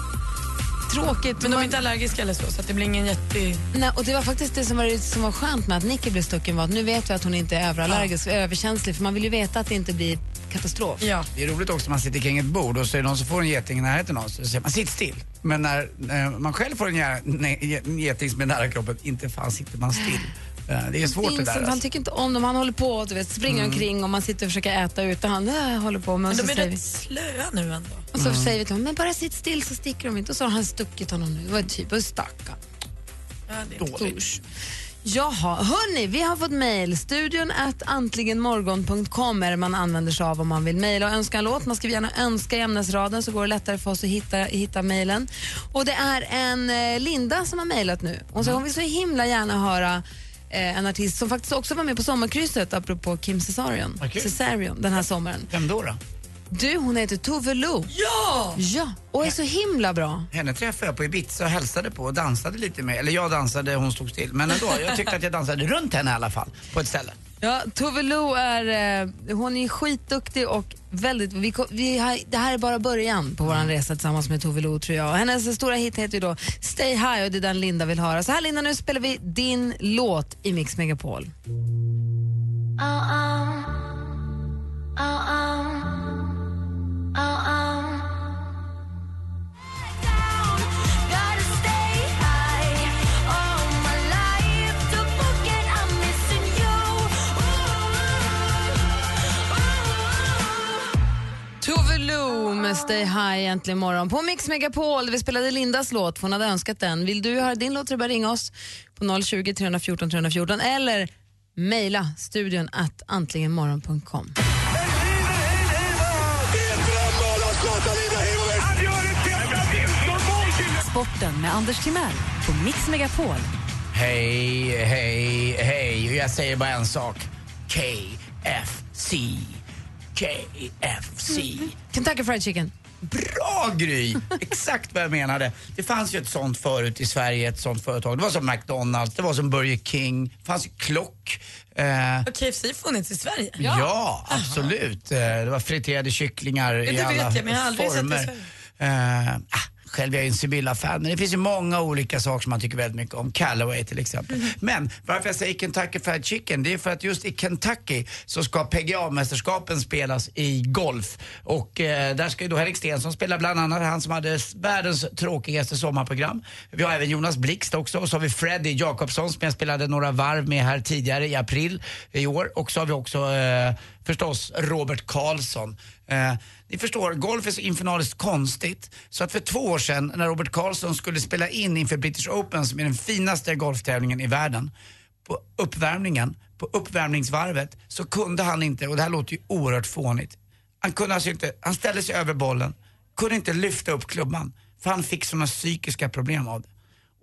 Tråkigt. Men de är man- inte allergiska eller så, så att det blir ingen jätte... Nej, och det var faktiskt det som var, som var skönt med att Nicky blev stucken var att nu vet vi att hon inte är överallergisk, överkänslig, för man vill ju veta att det inte blir katastrof. Ja. Det är roligt också när man sitter kring ett bord och så är det någon som får en geting i närheten av sig. Så säger man sitt still. Men när eh, man själv får en geting som är nära kroppen, inte fan sitter man still. Det är svårt det Vincent, där. han Alltså. tycker inte om dem. Han håller på och du vet, springer Mm. omkring och man sitter och försöker äta ute. Han äh, håller på. Men, Men de är rätt vi, slöa nu ändå. och så Mm. säger vi till honom, men bara sitt still så sticker de inte. Och så har han stuckit honom nu. Det var typ, och stackarn. Ja, det är Dåligt. Jaha, hörni, vi har fått mejl. Studion at antligenmorgon.com är det man använder sig av om man vill mejla och önska en låt. Man skriver gärna önska i ämnesraden så går det lättare för oss att hitta, hitta mejlen. Och det är en eh, Linda som har mejlat nu. Och så hon vill så himla gärna höra en artist som faktiskt också var med på sommarkrysset apropå Kim Cesarion, Okej. Cesarion den här sommaren. Vem då? då? Du, hon heter Tove Lo. Ja! Ja, och är så himla bra. Henne träffade jag på Ibiza och hälsade på och dansade lite med. Eller jag dansade, hon stod still. Men ändå, jag tyckte att jag dansade runt henne i alla fall. På ett ställe. Ja, Tove Lo är, eh, hon är skitduktig och väldigt, vi, ko- vi har, det här är bara början på vår resa tillsammans med Tove Lo tror jag. Och Hennes stora hit heter ju då Stay High och det är den Linda vill höra. Så här Linda, nu spelar vi din låt i Mix Megapol. Tove Lo med Stay High äntligen morgon på Mix Megapol. Vi spelade Lindas låt, hon hade önskat den. Vill du höra din låt så bara ringa oss på 020 314 314 eller mejla studion at antligenmorgon.com. Sporten med Anders Timell på Mix Megapol. Hej, hej, hej. Jag säger bara en sak. KFC. KFC. Kentucky Fried Chicken. Bra Gry! Exakt vad jag menade. Det fanns ju ett sånt förut i Sverige, ett sånt företag. Det var som McDonalds, det var som Burger King, det fanns ju Klock. Eh, Har KFC funnits i Sverige? ja, absolut. Eh, det var friterade kycklingar det i vet alla jag, men jag har aldrig sett det i former. Sverige. Eh, ah, själv är jag ju en Sibylla-fan, men det finns ju många olika saker som man tycker väldigt mycket om. Callaway till exempel. Mhm. Men varför jag säger Kentucky Fried Chicken, det är för att just i Kentucky så ska PGA-mästerskapen spelas i golf. Och eh, där ska ju då Henrik Stenson spela bland annat, han som hade världens tråkigaste sommarprogram. Vi har även Jonas Blixt också och så har vi Freddie Jakobsson som jag spelade några varv med här tidigare i april i år. Och så har vi också eh, förstås Robert Karlsson Eh, ni förstår, golf är så infernaliskt konstigt så att för två år sedan när Robert Karlsson skulle spela in inför British Open som är den finaste golftävlingen i världen på uppvärmningen, på uppvärmningsvarvet så kunde han inte, och det här låter ju oerhört fånigt, han kunde alltså inte, han ställde sig över bollen, kunde inte lyfta upp klubban för han fick sådana psykiska problem av det.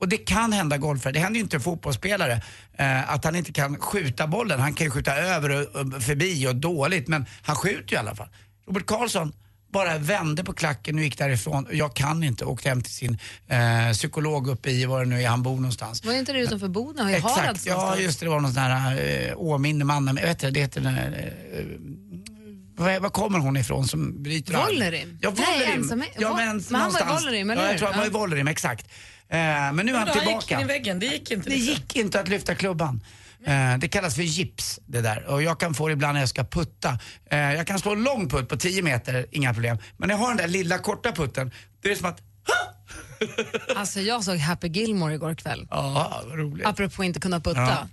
Och det kan hända golfare, det händer ju inte fotbollsspelare, eh, att han inte kan skjuta bollen. Han kan ju skjuta över och, och förbi och dåligt, men han skjuter ju i alla fall. Robert Karlsson bara vände på klacken och gick därifrån. Jag kan inte, åkte hem till sin eh, psykolog uppe i, var det nu är han bor någonstans. Var inte det utanför Boden? Exakt, ja någonstans. just det, det var någon sån här eh, Åminne mannen, jag vet inte, det heter den här, eh, var, var kommer hon ifrån som bryter arm? Vollerim? Ja, Nej, Vollerim. ensam- ja, men, men han var i. Vollerim, eller ja, jag hur? tror han var i. Vollerim, exakt. Eh, men nu är han då, han gick tillbaka. in i väggen, det gick inte. Det liksom. gick inte att lyfta klubban. Eh, det kallas för gips det där och jag kan få det ibland när jag ska putta. Eh, jag kan slå en lång putt på 10 meter, inga problem. Men när jag har den där lilla korta putten, det är som att Alltså jag såg Happy Gilmore igår kväll. Ja, vad roligt. Apropå inte kunna putta. Ja.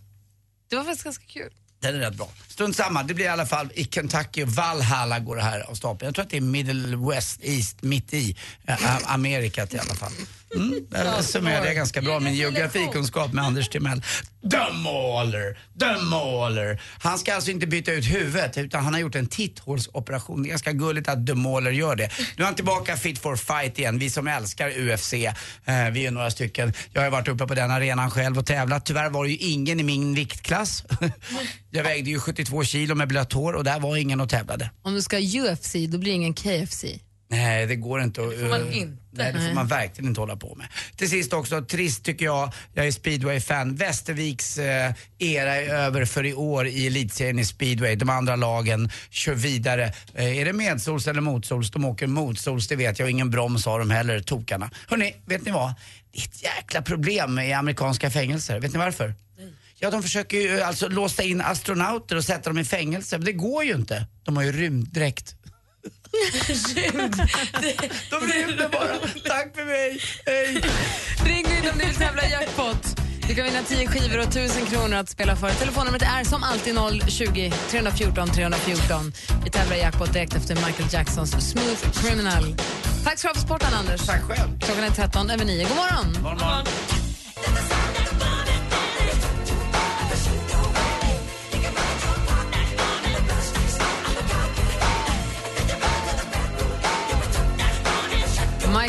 Det var faktiskt ganska kul. Den är rätt bra. Strunt samma, det blir i alla fall i Kentucky, Valhalla går det här av stapeln. Jag tror att det är Middle West, East, mitt i eh, äh, Amerika i alla fall. Mm, där summerade jag ganska bra min geografikunskap med Anders Timell. The Mauler, The Mauler. Han ska alltså inte byta ut huvudet utan han har gjort en titthålsoperation. Det är ganska gulligt att The Mauler gör det. Nu är han tillbaka fit for fight igen. Vi som älskar UFC, eh, vi är några stycken. Jag har varit uppe på den arenan själv och tävlat. Tyvärr var det ju ingen i min viktklass. Jag vägde ju 72 kilo med blött hår och där var ingen och tävlade. Om du ska UFC, då blir det ingen KFC. Nej, det går inte att... får man eh, inte. Nej, det får man verkligen inte hålla på med. Till sist också, trist tycker jag, jag är speedway-fan. Västerviks eh, era är över för i år i elitserien i speedway. De andra lagen kör vidare. Eh, är det medsols eller motsols? De åker motsols, det vet jag. Och ingen broms har de heller, tokarna. Hörni, vet ni vad? Det är ett jäkla problem i amerikanska fängelser. Vet ni varför? Ja, de försöker ju alltså låsa in astronauter och sätta dem i fängelse. Men det går ju inte. De har ju rymddräkt. De rymde bara. Tack för mig. Hej. Ring in om du vill tävla i jackpot. Du kan vinna 10 skivor och 1000 kronor att spela för. Telefonnumret är som alltid 020 314 314. Vi tävlar i jackpot direkt efter Michael Jacksons Smooth Criminal. Tack ska du ha för sporten, Anders. Tack själv. Klockan är 13 över 9. God morgon. God morgon.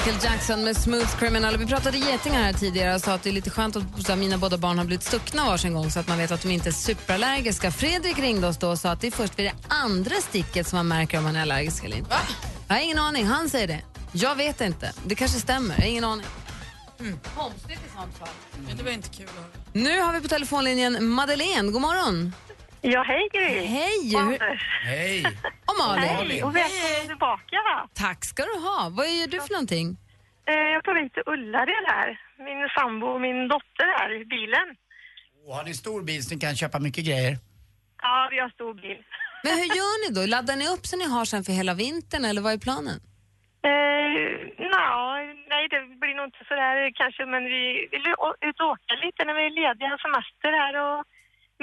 Michael Jackson med Smooth Criminal. Vi pratade getingar här tidigare och sa att det är lite skönt att så här, mina båda barn har blivit stuckna varsin gång så att man vet att de inte är superallergiska. Fredrik ringde oss då och sa att det är först vid det andra sticket som man märker om man är allergisk eller inte. Jag har ingen aning. Han säger det. Jag vet inte. Det kanske stämmer. Jag har ingen aning. Konstigt i sånt fall. Men det var inte kul att höra. Nu har vi på telefonlinjen Madeleine. God morgon. Ja, hej Gry. Hej. Och Anders. Hej. Och Malin. Hej och välkommen tillbaka. Tack ska du ha. Vad gör du för någonting? Eh, Jag tar hit Ullared här. Min sambo och min dotter här i bilen. Och har ni stor bil så ni kan köpa mycket grejer? Ja, vi har stor bil. Men hur gör ni då? Laddar ni upp så ni har sen för hela vintern eller vad är planen? Eh, nja, nej, det blir nog inte sådär kanske, men vi vill ut och åka lite när vi är lediga, semester här och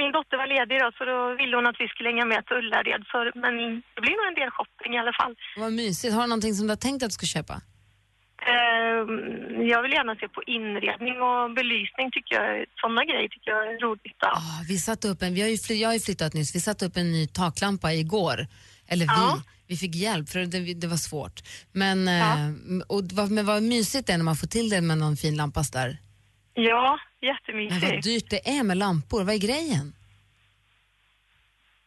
min dotter var ledig då, så då ville hon att vi skulle hänga med till Ullared, så, men det blir nog en del shopping i alla fall. Vad mysigt. Har du någonting som du har tänkt att du ska köpa? Eh, jag vill gärna se på inredning och belysning tycker jag, sådana grejer tycker jag är roligt. Ja. Ah, Vi satte upp en, vi har ju, jag har ju flyttat nyss, vi satte upp en ny taklampa igår. Eller vi, Ja. vi fick hjälp för det, det var svårt. Men, eh, och men vad mysigt det är när man får till det med någon fin lampa där. Ja, Men jättemysigt. vad dyrt det är med lampor, vad är grejen?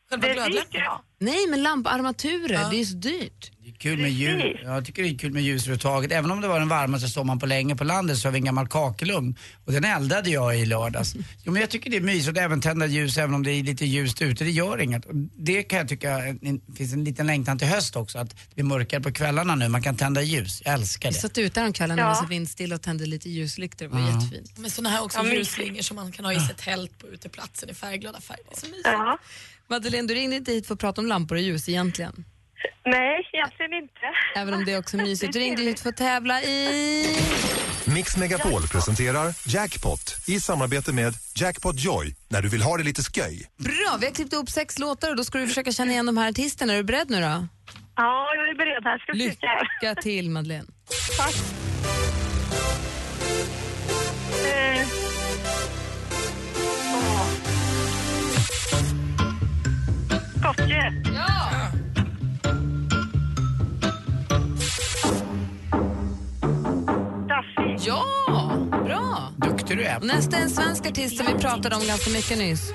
Själva jag. Nej men lamparmaturer, det är så dyrt. Det kul med ljus. Jag tycker det är kul med ljus överhuvudtaget. Även om det var den varmaste sommaren på länge på landet så har vi en gammal kakelugn. Och den eldade jag i lördags. Jo men jag tycker det är mysigt att även tända ljus även om det är lite ljust ute. Det gör inget. Och det kan jag tycka en, finns en liten längtan till höst också. Att det blir mörkare på kvällarna nu. Man kan tända ljus. Jag älskar Vi det. satt ute om kvällen när Ja. det var så vindstilla och tände lite ljuslyktor, det var Ja. jättefint. Med såna här också Ja, ljusslingor som man kan ha i sitt tält på uteplatsen i färgglada färger. Det är så mysigt. Ja. Madeleine, du ringde inte hit för att prata om lampor och ljus egentligen. Nej, egentligen inte. Även om det är också mysigt. Du ringde hit för att tävla i... Mix Megapol presenterar Jackpot i samarbete med Jackpot Joy när du vill ha det lite sköj. Bra, vi har klippt upp sex låtar och då ska du försöka känna igen de här artisterna. Är du beredd nu då? Ja, jag är beredd här. Ska. Lycka till, Madeleine. Tack. Eh. Ja! Daffy. Ja, bra. Duktig du är. Nästa är en svensk artist som vi pratade om ganska mycket nyss.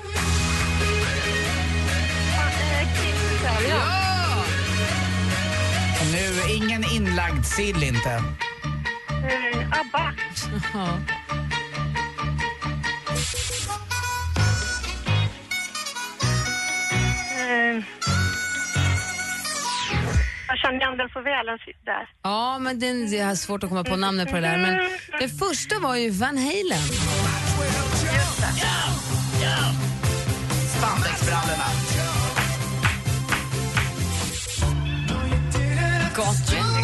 Ja! Och nu, ingen inlagd sill inte. Eh, Abba. Ja. Eh. Jag känner igen den så väl den där. Ja, men det det är svårt att komma på namnet på det där. Men det första var ju Van Halen. Spandexbrallorna. Gotcha.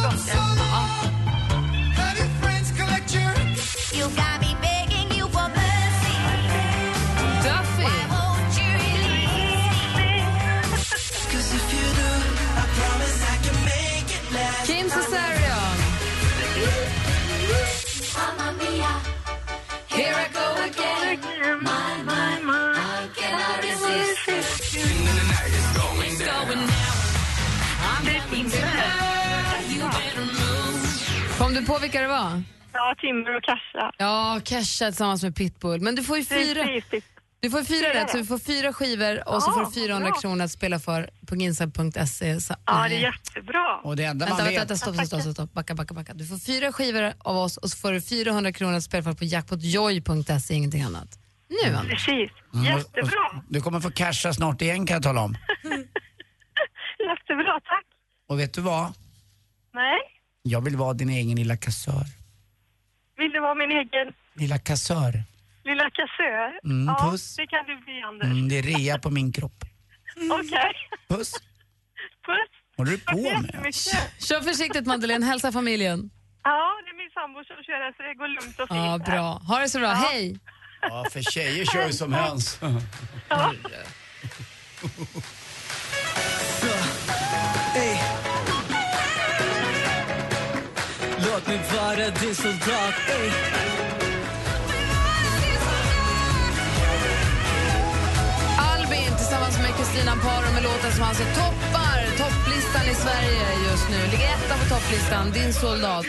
Duffy. Kom du på vilka det var? Ja, Timber och Kasha. Ja, Kesha tillsammans med Pitbull. Men du får ju fyra, Precis. du får fyra Fyra rätt, så du får fyra skivor och så Ja, får du 400 bra. kronor att spela för på ginsa.se. Så- Ja, det är jättebra. Och det enda Vänta, man vänta, vet... vänta, stopp, stopp, stopp, stopp. Backa, backa, backa. Du får fyra skivor av oss och så får du 400 kronor att spela för på jackpotjoy.se, ingenting annat. Nu, Anders. Precis. Mm, Jättebra. och Du kommer få casha snart igen kan jag tala om. Jättebra, tack. Och vet du vad? Nej, Jag vill vara din egen lilla kassör. vill du vara min egen Lilla kassör. lilla kassör? Mm, ja, puss. det kan du bli, Anders. Mm, det är rea på min kropp. Okej. Puss. Puss. Håller du på med? Kör försiktigt Madeleine, hälsa familjen. Ja, det är min sambo som kör det, så det går lugnt och fint. Ja, här. bra. Ha det så bra. Hej! Ja, för tjejer kör ju som höns. Ja. mig vara din soldat, ey. Albin tillsammans med Kristina Paro med låten som alltså toppar topplistan i Sverige just nu. Ligger etta på topplistan, Din soldat.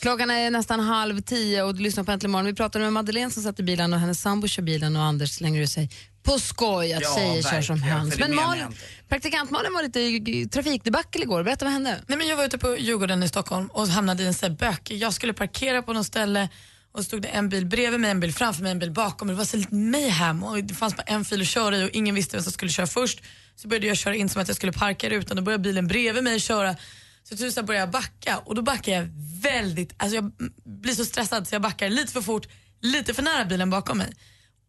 Klockan är nästan halv tio och du lyssnar på Äntligen morgon. Vi pratade med Madeleine som satt i bilen och hennes sambo kör bilen och Anders slänger ur sig på skoj att Ja, tjejer kör som höns. Men Malin, jag inte. praktikant Malin var lite i trafikdebacle igår. Berätta vad hände? Nej, men jag var ute på Djurgården i Stockholm och hamnade i en sån här bök. Jag skulle parkera på något ställe och stod det en bil bredvid mig, en bil framför mig, en bil bakom mig. Det var så lite mayhem och det fanns bara en fil att köra i och ingen visste vem som skulle köra först. Så började jag köra in som att jag skulle parka rutan och började bilen bredvid mig köra. Så slut började jag backa och då backar jag väldigt, alltså jag blir så stressad så jag backar lite för fort, lite för nära bilen bakom mig.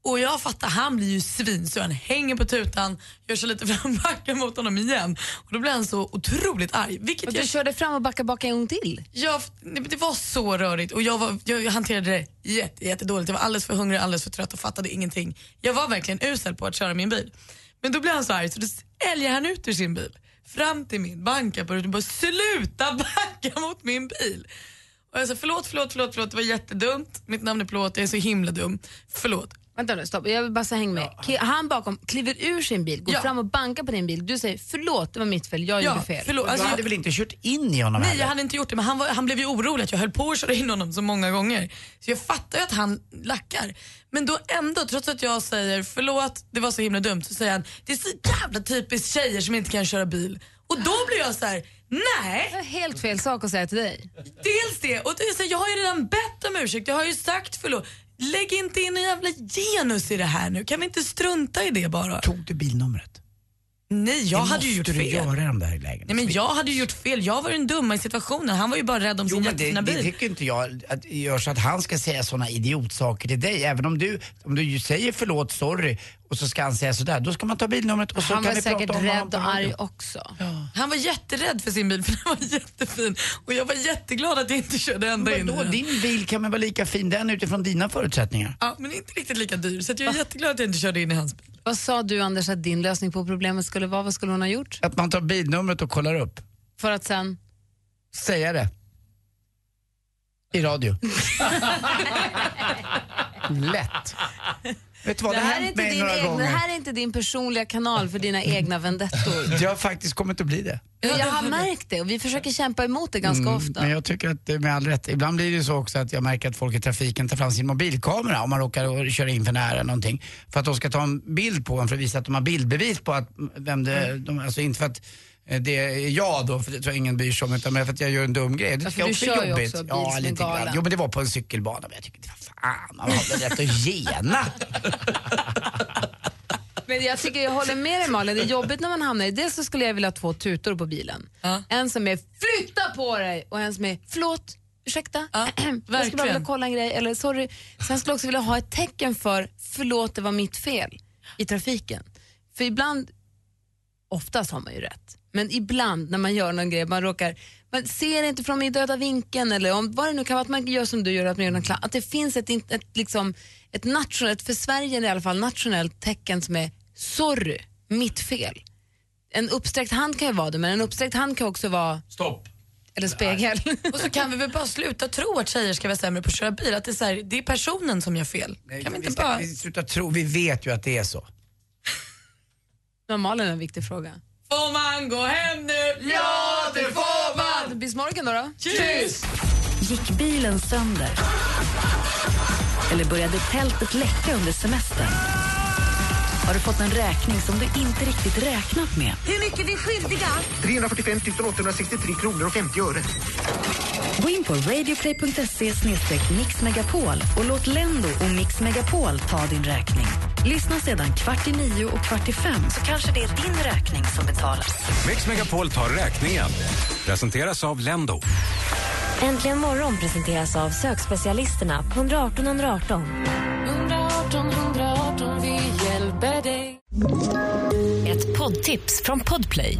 Och jag fattar, han blir ju svin så han hänger på tutan, gör så lite fram backen mot honom igen. Och då blir han så otroligt arg. Vilket Och jag du körde fram och backade bak en gång till? Ja, det var så rörigt och jag, var, jag, jag hanterade det jätte, jättedåligt. Jag var alldeles för hungrig, alldeles för trött och fattade ingenting. Jag var verkligen usel på att köra min bil. Men då blev han så arg så då älgar han ut ur sin bil, fram till min, bankar på rutan och bara sluta backa mot min bil. Och jag sa förlåt, förlåt, förlåt, förlåt, det var jättedumt. Mitt namn är Plåt, jag är så himla dum. Förlåt. Vänta nu, stopp. Jag vill bara så häng med. Ki- Han bakom kliver ur sin bil, går Ja. fram och bankar på din bil. Du säger förlåt, det var mitt fel, jag Ja, gjorde fel. förlåt. Du Alltså, hade väl inte kört in i honom Nej, heller? jag hade inte gjort det men han, var, han blev ju orolig att jag höll på att köra in honom så många gånger. Så jag fattar ju att han lackar. Men då ändå, trots att jag säger förlåt, det var så himla dumt, så säger han det är så jävla typiskt tjejer som inte kan köra bil. Och då blir jag så här: nej. Det är helt fel sak att säga till dig. Dels det, och det så jag har ju redan bett om ursäkt, jag har ju sagt förlåt. Lägg inte in en jävla genus i det här nu, kan vi inte strunta i det bara? Tog du bilnumret? Nej, jag det hade ju gjort måste fel. du göra i de där lägena. Nej, men jag hade ju gjort fel, jag var den dumma i situationen. Han var ju bara rädd om Jo, sin men det, jättefina det bil. tycker inte jag att gör så att han ska säga såna idiotsaker till dig. Även om du, om du säger förlåt, sorry och så ska han säga sådär, då ska man ta bilnumret och så Han kan var ni säkert prata om honom rädd på och arg också. Han var jätterädd för sin bil för den var jättefin och jag var jätteglad att jag inte körde ända in i Vadå, den. din bil kan väl vara lika fin den utifrån dina förutsättningar? Ja, men inte riktigt lika dyr så att jag är jätteglad att jag inte körde in i hans bil. Vad sa du Anders att din lösning på problemet skulle vara? Vad skulle hon ha gjort? Att man tar bilnumret och kollar upp. För att sen... Säga det. I radio. Lätt. Vet du vad, det, det här är hänt inte din gånger. det här är inte din personliga kanal för dina egna vendettor. Det har faktiskt kommit att bli det. Jag har märkt det och vi försöker kämpa emot det ganska Mm, ofta. Men jag tycker att det är med all rätt. Ibland blir det ju så också att jag märker att folk i trafiken tar fram sin mobilkamera om man råkar köra in för nära någonting. För att de ska ta en bild på en för att visa att de har bildbevis på att vem det, Mm. de, alltså inte för att eh, det är jag då, för det tror jag ingen bryr sig om, utan för att jag gör en dum grej. Det tycker jag också du är jobbigt. också ja, lite grann. Jo, men det var på en cykelbana, men jag tycker inte, vad fan, man har väl rätt att gena. Men jag tycker jag håller med dig Malin, det är jobbigt när man hamnar i, dels så skulle jag vilja ha två tutor på bilen. En som är flytta på dig och en som är förlåt, ursäkta, jag skulle bara vilja kolla en grej eller sorry. Sen skulle jag också vilja ha ett tecken för förlåt det var mitt fel i trafiken. För ibland, oftast har man ju rätt, men ibland när man gör någon grej, man råkar man ser inte från min döda vinkeln eller om, vad det nu kan vara, att man gör som du gör, att, man gör någon kla- att det finns ett, ett, ett, liksom, ett nationellt, för Sverige i alla fall, nationellt tecken som är sorry, mitt fel. En uppsträckt hand kan ju vara det, men en uppsträckt hand kan också vara Stopp. eller spegel. Och så kan vi väl bara sluta tro att tjejer ska vara sämre på att köra bil. Att det är, så här, det är personen som gör fel. kan vi Vi, inte ska, bara... vi sluta tro, vi vet ju att det är så. Normalen är en viktig fråga. Får man gå hem nu? Ja, man! Bismorken då? då? Tjus! Gick bilen sönder? Eller började tältet läcka under semestern? Har du fått en räkning som du inte riktigt räknat med? Hur mycket är vi skyldiga? 345 863 kronor och 50 öre. Gå in på radioplay.se mixmegapol och låt Lendo och Mix Megapol ta din räkning. Lyssna sedan kvart i nio och kvart i fem så kanske det är din räkning som betalas. Mix Megapol tar räkningen. Presenteras av Lendo. Äntligen morgon presenteras av sökspecialisterna på 118 118. 118 118, vi hjälper dig. Ett poddtips från Podplay.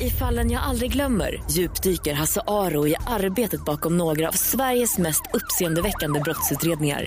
I fallen jag aldrig glömmer djupdyker Hasse Aro i arbetet bakom några av Sveriges mest uppseendeväckande brottsutredningar.